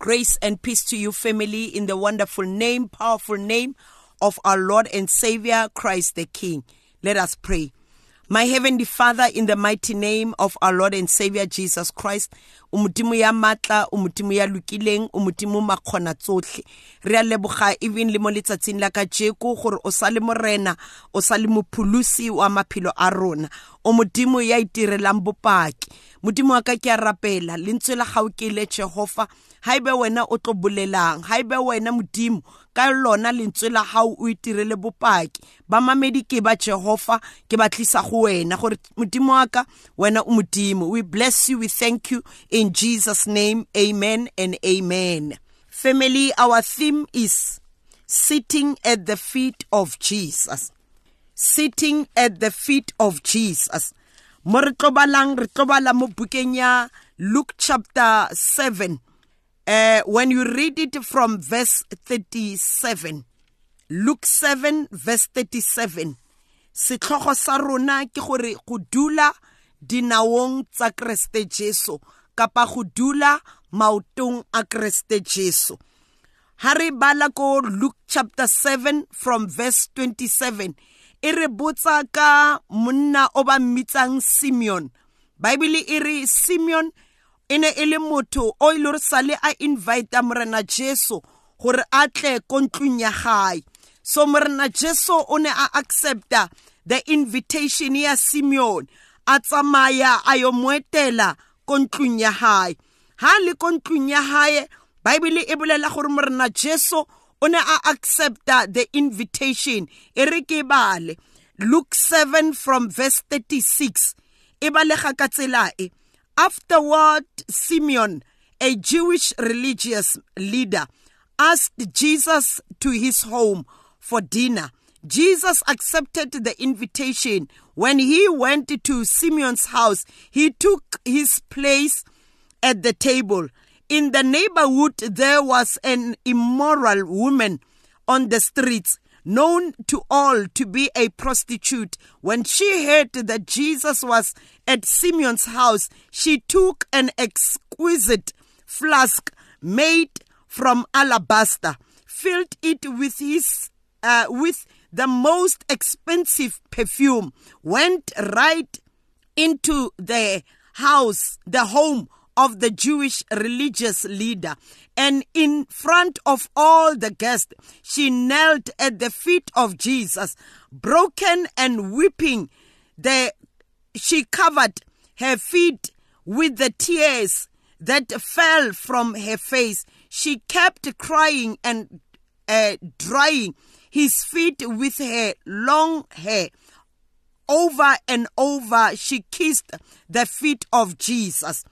Grace and peace to you, family, in the wonderful name, powerful name of our Lord and Savior, Christ the King. Let us pray. My heavenly Father, in the mighty name of our Lord and Savior Jesus Christ, umudimo ya matla, umudimo ya lukileng, umudimo makgona tsotlhe. Re a leboga even le mo letsatsing la ka jeko gore o sa le morena, o sa le mophulusi wa maphelo a rona. O modimo ya itirelang bopaki. Modimo wa ka ke a rapela, lentswe la gago ke le Jehova, haebe wena o tlo bolelang haebe wena modimo ka lona lentswe la gago o itirele bopaki. Ba mamedi ke ba jehova ke ba tlisa go wena gore modimo wa ka wena o modimo. We bless you we thank you. In jesus name amen and amen. Family our theme is sitting at the feet of jesus. Sitting at the feet of jesus. Mo re tlo balang re tlo bala mo bukeng ya luke chapter 7 uh, when you read it from verse 37, Luke 7 verse 37, setlhogo sa rona ke gore go dula dinaong tsa Jesu kapa go dula maotong a Jesu. Ha re bala ko Luke chapter 7 from verse 27, e re botsa ka monna o ba mmitsang Simeon. Bible e re Simeon e ne e le motho o ile re sale a invite morena jesu gore a tle ko ntlong ya gae so morena jesu o ne a accepta the invitation ya simeon a tsamaya a yo moetela ko ntlong ya gae ha le ko ntlong ya gae baebile e bolela gore morena jesu o ne a accepta the invitation. E re ke bale. Luke 7 from verse 36 e balega ka tsela e. Afterward, Simeon, a Jewish religious leader, asked Jesus to his home for dinner. Jesus accepted the invitation. When he went to Simeon's house, he took his place at the table. In the neighborhood, there was an immoral woman on the streets known to all to be a prostitute, when she heard that Jesus was at Simeon's house, she took an exquisite flask made from alabaster, filled it with his uh, with the most expensive perfume, went right into the house, the home of the Jewish religious leader. And in front of all the guests, she knelt at the feet of Jesus, broken and weeping. The, she covered her feet with the tears that fell from her face. She kept crying and uh, drying his feet with her long hair. Over and over, she kissed the feet of Jesus.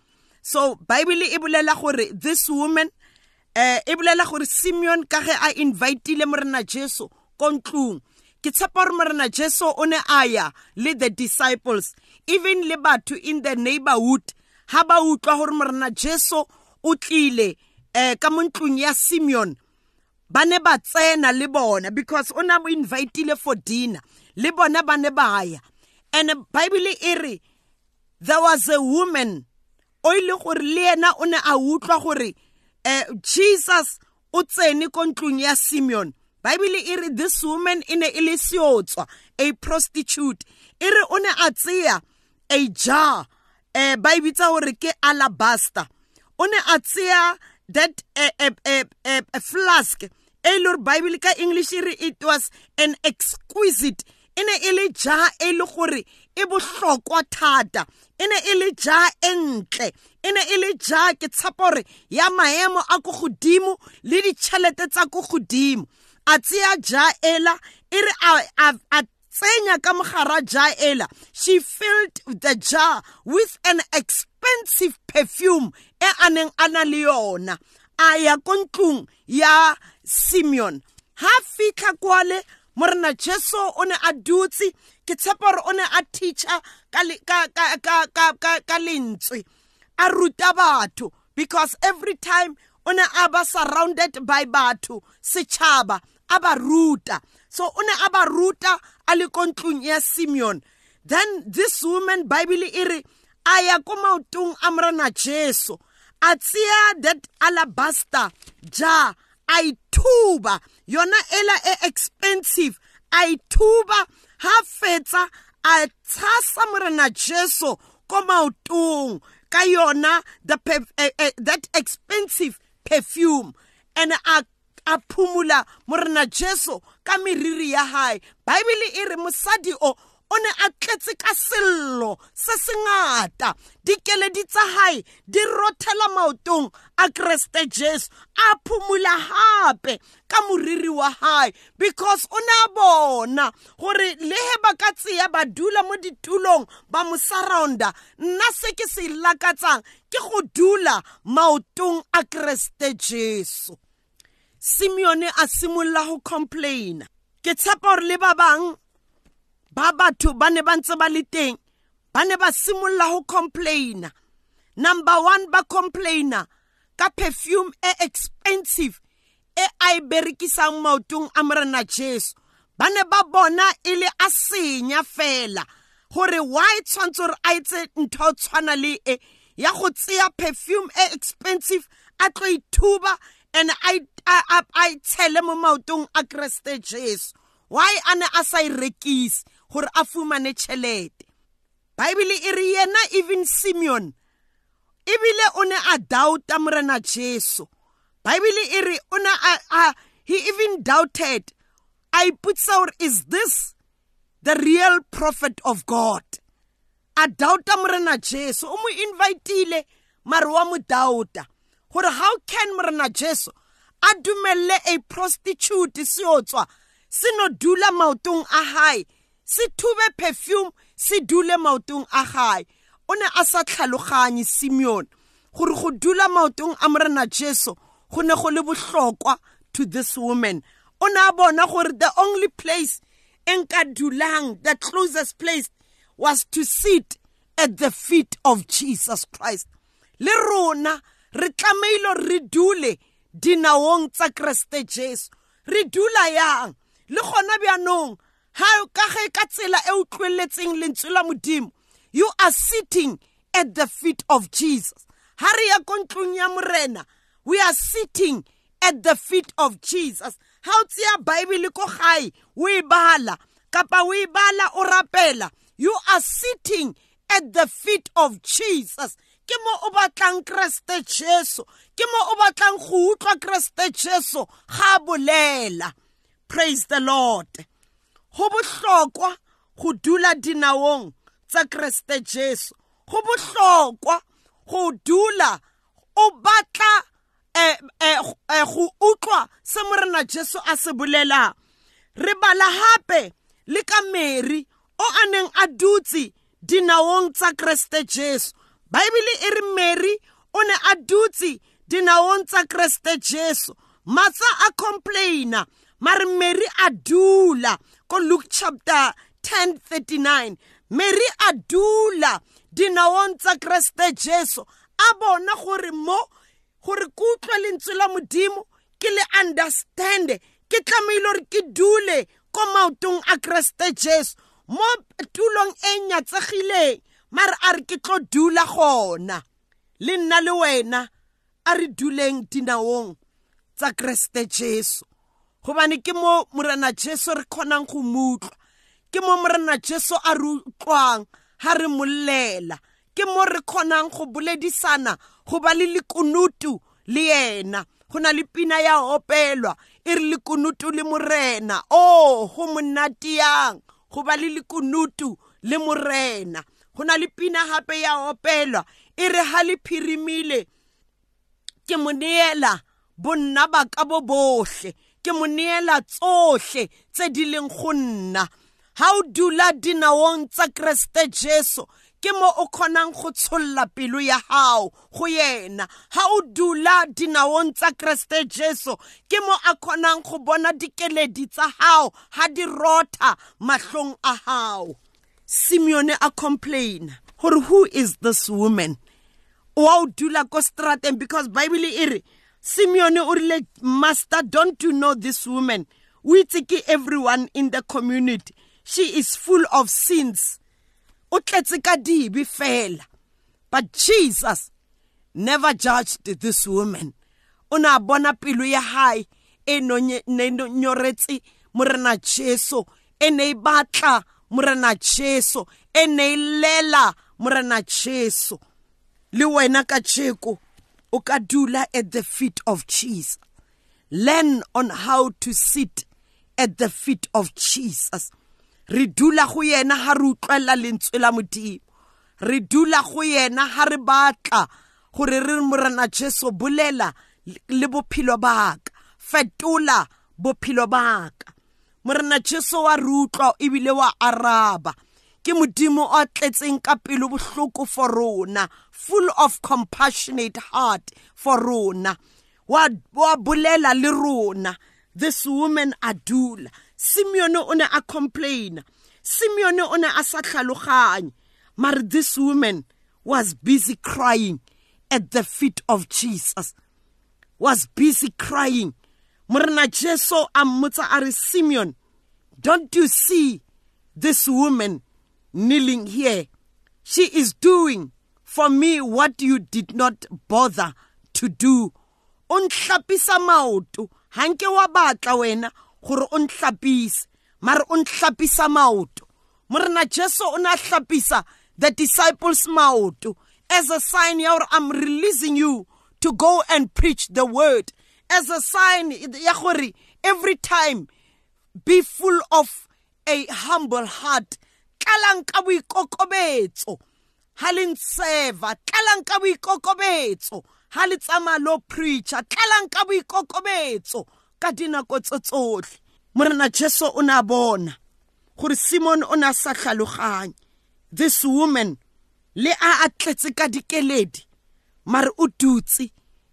So bible e bolela gore this woman eh e bolela gore simeon ka ge a inviteile morena jesu ko ntlong. Ke tshepa gore morena jesu o ne a ya le the disciples even le batho in the neighborhood. Ha ba utlwa gore morena jesu o tlile eh ka mo ntlong ya simeon ba ne ba tsena le bona because o na mo inviteile for dinner. Le bona ba ne ba ya. And bible e re there was a woman o ile gore le yena o ne a utlwa gore eh Jesus o tsene ko ntlong ya Simeon. Bible e re this woman e ne e a prostitute. E re o ne a tseya a jar eh ba ibitsa gore ke alabaster. O ne a tseya that a, a, a, a, flask. E le bible ka english e re it was an exquisite e ne e le jar e le gore e bohlokwa thata. E ne e le ja e ntle. E ne e le ja ke tshepa gore ya maemo a ko godimo le ditšhelete tsa ko godimo. A tseya ja ela e re a tsenya ka mogara ja ela. She filled the jar with an expensive perfume e a neng a na le yona. A ya ko ntlong ya simeon. Ha fitlha kwale morena jesu o ne a dutse ke tshepa gore o ne a teacher ka lentswe. A ruta batho because every time o ne a ba surrounded by batho setšhaba a ba ruta. So o ne a ba ruta a le ko ntlong ya simeon. Then this woman bible e re a ya ko maotong a morena jesu. A tseya that alabaster jar a ithuba yona ela e expensive a ithuba ha fetsa a tshasa morena jesu ko maotong ka yona the uh, uh, that expensive perfume. And a a phumula morena jesu ka meriri ya hae. Baebele e re mosadi o o ne a tletse ka sello se sengata. Dikeledi tsa hae di rothela maotong a kreste jesu a phumula hape ka moriri wa hae because o ne a bona gore le he ba ka tseya ba dula mo ditulong ba mo surrounda nna se ke se lakatsang ke go dula maotong a kreste jesu. Simeone a simolola go complaina. Ke tshepa gore le ba bangwe ba batho ba ne ba ntse ba le teng ba ne ba simolola go complaina number one ba complaina ka perfume e expensive e a e berekisang maotong a morena jesu. Ba ne ba bona e le a senya fela gore why tshwanetse gore a etse ntho o tshwana le e ya go tseya perfume e expensive a tlo ithuba and a itshele mo maotong a kreste jesu. Why a ne a sa e rekise? Gore a fumane tšhelete baebele e re yena even simeon ebile o ne a doubta morena jesu. Baebele e re o ne a he even doubted a iputsa gore is this the real prophet of god? A doubta morena jesu o mo invitile mare wa mo doubta gore how can morena jesu a dumelle a prostitute se o tswa se no dula maotong a se thube perfume se dule maotong a gae. O ne a sa tlhaloganye simeon gore go dula maotong a morena jesu go ne go le bohlokwa to this woman. O ne a bona gore the only place e nka dulang the closest place was to sit at the feet of jesus christ. Le rona re tlameile re dule dinaong tsa kreste jesu. Re dula yang? Le gona bjanong ha ka ge ka tsela e utlweletseng lentswe la modimo. You are sitting at the feet of jesus. Ha re ya ko ntlong ya morena we are sitting at the feet of jesus. Ha o tseya baebele ko gae o e bala kapa o e bala o rapela you are sitting at the feet of jesus. Ke mo o batlang kreste jesu ke mo o batlang go utlwa kreste jesu ga bolela. Praise the lord. Go bohlokwa go dula dinaong tsa kreste jesu. Go bohlokwa go dula o batla eh, eh, eh, go utlwa se morena jesu a se bolelang re bala hape le ka mary o a neng a dutse dinaong tsa kreste jesu. Baebele e re mary o ne a dutse dinaong tsa kreste jesu. Matsa a complaina mare mary a dula ko luke chapter 10 39 mary a dula dinaong tsa kreste jesu. A bona gore mo gore ke utlwe lentswe la modimo ke le understande. Ke tlameile gore ke dule ko maotong a kreste jesu. Mo tulong e nyatsegileng mare a re ke tlo dula gona. Le nna le wena a re duleng dinaong tsa kreste jesu. Gobane ke mo morena jesu re kgonang go mutlwa ke mo morena jesu a re utlwang ha re mollela ke mo re kgonang go boledisana go ba le lekunutu le yena. Go na le pina ya opelwa e re lekunutu le morena. O go monate yang go ba le lekunutu le morena. Go na le pina gape ya opelwa e re ha le phirimile ke mo neela bonna ba ka bo botlhe ke mo neela tsohle tse di leng go nna. Ha o dula dinaong tsa kreste jesu ke mo o kgonang go tsholla pelo ya gago go yena. Ha o dula dinaong tsa kreste jesu ke mo a kgonang go bona dikeledi tsa gago ha di rotha mahlong a gago simeone a complaina gore who is this woman? Wa o dula ko strateng because bible e re simeon o rile master don't you know this woman? O itse ke everyone in the community. She is full of sins. O tletse ka dibe fela. But jesus never judged this woman. O ne a bona pelo ya hae e nyoretse morena jesu e ne e batla morena jesu e ne e lela morena jesu. Le wena ka tšeko o ka dula at the feet of jesus. Learn on how to sit at the feet of jesus. Re dula go yena ha re utlwela lentswe la modimo. Re dula go yena ha re batla gore re morena jesu bolela le bophelo baka fetola bophelo baka morena jesu wa re utlwa ebile wa araba ke modimo o tletseng ka pelo bohloko for rona full of compassionate heart for rona. Wa wa bolela le rona this woman adula simeon o ne a complaina. Simeon o ne a sa tlhaloganye. Mare this woman was busy crying at the feet of jesus. Was busy crying. Morena jesu a mmotsa a re simeon don't you see this woman kneeling here. She is doing. For me what you did not bother to do. O ntlapisa maoto hanke wa batla wena gore o ntlapise mare o ntlapisa maoto. Morena jesu o ne a tlapisa the disciples maoto as a sign ya i'm releasing you to go and preach the word. As a sign ya every time be full of a humble heart tlalang ka boikokobetso. Ha le ntseva tlalang ka boikokobetso. Ha le tsamaya lo preacher tlalang ka boikokobetso. Ka dinako tse tsotlhe morena jesu o ne a bona gore simon o ne a sa tlhaloganye this woman le a a tletse ka dikeledi mare o dutse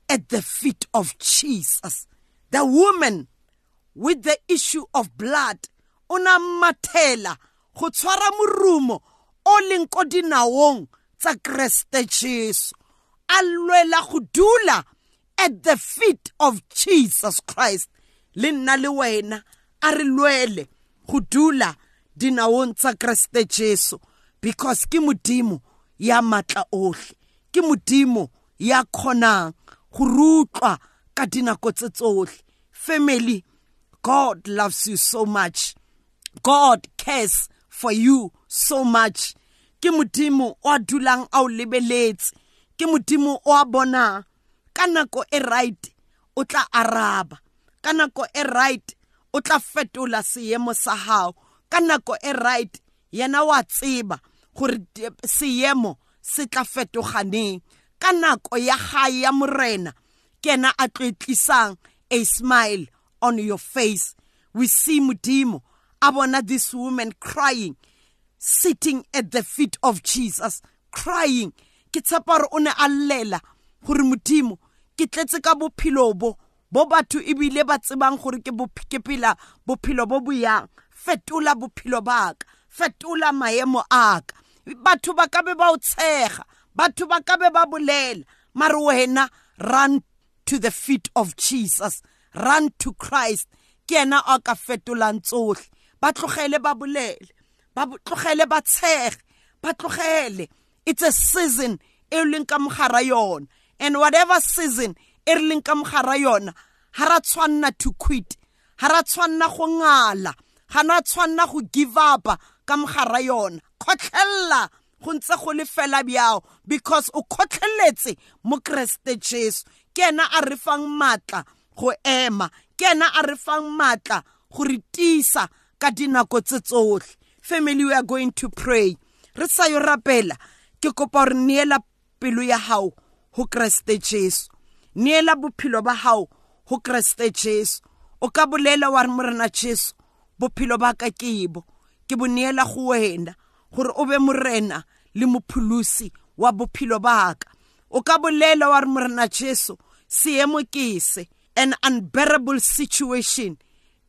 at the feet of jesus. The woman with the issue of blood o na mathela go tshwara morumo o leng ko dinaong tsa kreste jesu. A lwela go dula at the feet of jesus christ. Le nna le wena a re lwele go dula dinaong tsa kreste jesu. Because ke modimo ya matla ohle. Ke modimo ya kgonang go rutlwa ka dinako tse tsohle. Family god loves you so much. God cares for you so much. Ke modimo o a dulang a o lebeletse. Ke modimo o a bonang ka nako e right o tla araba. Ka nako e right o tla fetola seemo sa gago ka nako e right yena wa tseba gore seemo se tla fetoganeng ka nako ya gae ya morena ke ena a tlo tlisang a smile on your face. We see modimo a bona this woman crying sitting at the feet of jesus crying. Ke tshepa gore o ne a llela gore modimo ke tletse ka bophelo bo bo batho ebile ba tsebang gore ke phela bophelo bo boyang. Fetola bophelo baka fetola maemo aka batho ba ka be ba o tshega batho ba ka be ba bolela. Mare wena run to the feet of jesus run to christ. Ke ena a ka fetolang tsohle. Ba tlogele ba bolele ba tlogele ba tshege ba tlogele it's a season e leng ka mogara yona. And whatever season e re leng ka mogara yona ha ra tshwanna to quit ha ra tshwanna go ngala ga na tshwanna go give up ka mogara yona. Kgotlhella go ntse go le fela bjao because o kgotlheletse mo kreste jesu. Ke ena a re fang maatla go ema ke ena a re fang maatla go re tiisa ka dinako tse family we are going to pray. Re sa yo rapela. Ke kopa gore neela pelo ya gago go kreste jesu. Neela bophelo ba gago go kreste jesu. O ka bolela wa re morena jesu bophelo ba ka ke ke bo neela go wena gore o be morena le mopholosi wa bophelo baka o ka bolela wa re morena jesu seemo ke an unbearable situation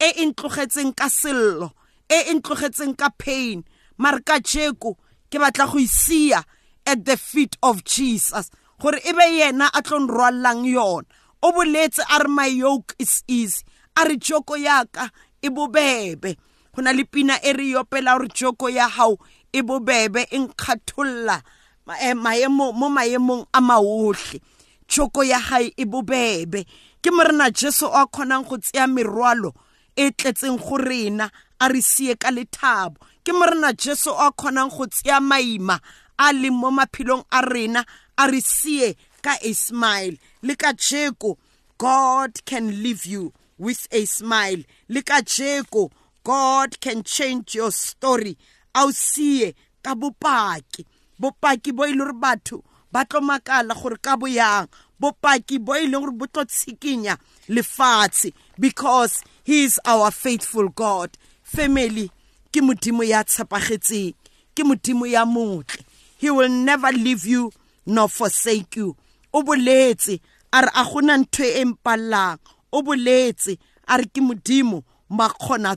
e e ntlogetseng ka sello e e ntlogetseng ka pain. Mare ka jeko ke batla go isia at the feet of jesus gore e be yena a tlo nrwallang yona. O boletse a re my yoke is easy. A re joko yaka e bobebe. Go na le pina e re yopela gore joko ya gago e bobebe e nkgatholla maemo mo maemong a maotlhe tšhoko ya gae e bobebe. Ke morena jesu o a kgonang go tseya merwalo e tletseng go rena a re sie ka lethabo. Ke morena jesu o a kgonang go tseya maima a leng mo maphelong a rena a re sie ka a smile le ka jeko god can leave you with a smile. Le ka jeko god can change your story. A o sie ka bopaki. Bopaki bo e le gore batho ba makala gore ka boyang bopaki bo e leng gore bo tlo tshikinya lefatshe because he is our faithful god. Family ke modimo ya tshepagetseng ke modimo ya motle. He will never leave you nor forsake you. O boletse a re a gona ntho e mpallang. O boletse a re ke modimo makgona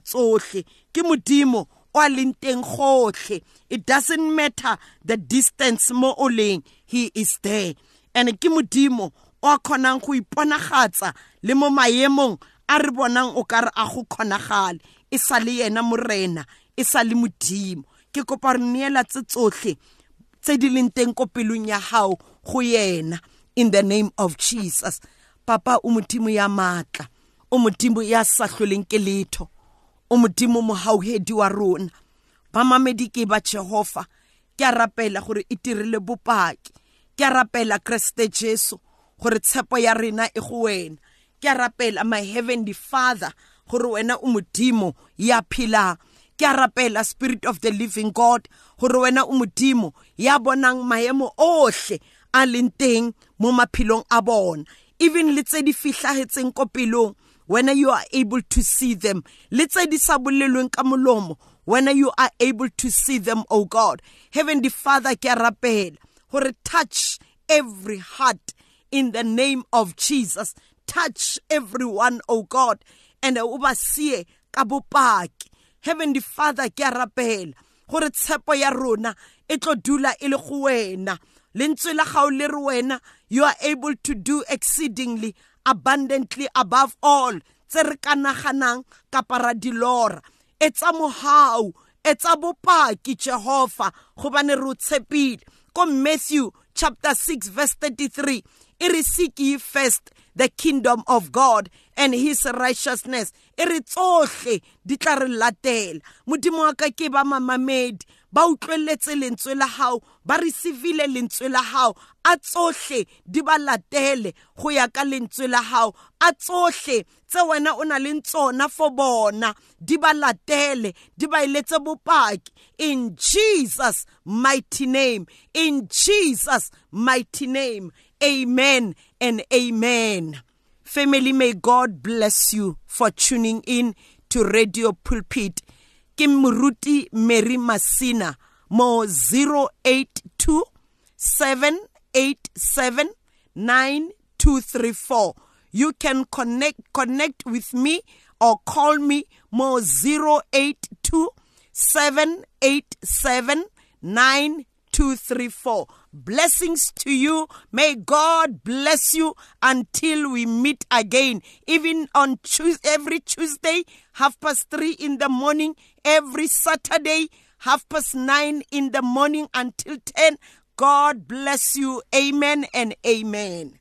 ke modimo o a leng teng gotlhe it doesn't matter the distance mo o leng he is there and ke modimo o a kgonang go iponagatsa le mo maemong a re bonang o ka re a go khonagale e sa le yena morena e sa le modimo. Ke kopa re neela tse tsotlhe tse di leng teng ko pelong ya gago go yena. In the name of jesus. Papa o modimo ya maatla o modimo ya sa tlholeng ke letho. O modimo mogauhedi wa rona. Ba mamedi ke ba jehova. Ke a rapela gore e tirile bopaki ke a rapela kreste jesu gore tshepo ya rena e go wena. Ke a rapela my heavenly father gore wena o modimo ya phelang ke a rapela spirit of the living god gore wena o modimo ya bonang maemo ohle a leng teng mo maphelong a bona. Even le tse di fitlhagetseng ko pelong when you are able to see them. Le tse di sa bolelweng ka molomo when you are able to see them oh god. Heavenly father ke a rapela. Gore touch every heart in the name of jesus. Touch everyone oh god and o ba sie ka heavenly father ke a rapela gore tshepo ya rona e dula e le la you are able to do exceedingly abundantly above all. Tse re ka naganang kapa ra dilora e tsa mogau e tsa bopaki jehova gobane re ko matthew chapter 6 verse 33 e re seek ye first the kingdom of god and his righteousness e re tsohle di tla re latela. Modimo wa ka ke ba mamamedi ba utlweletse lentswe la hao ba receivile lentswe la hao a tsohle di ba latele go ya ka lentswe la hao a tsohle tse wena o na leng tsona for bona di ba latele di ba iletse bopaki. In jesus mighty name in jesus mighty name amen and amen. Family may god bless you for tuning in to radio pulpit. Ke moruti Mary Masina mo 082 787 9234 you can connect connect with me or call me mo 082 787 9234 Blessings to you. May God bless you until we meet again. Even on Tuesday, every Tuesday, half past three in the morning, every Saturday, half past nine in the morning until 10. God bless you. Amen and amen.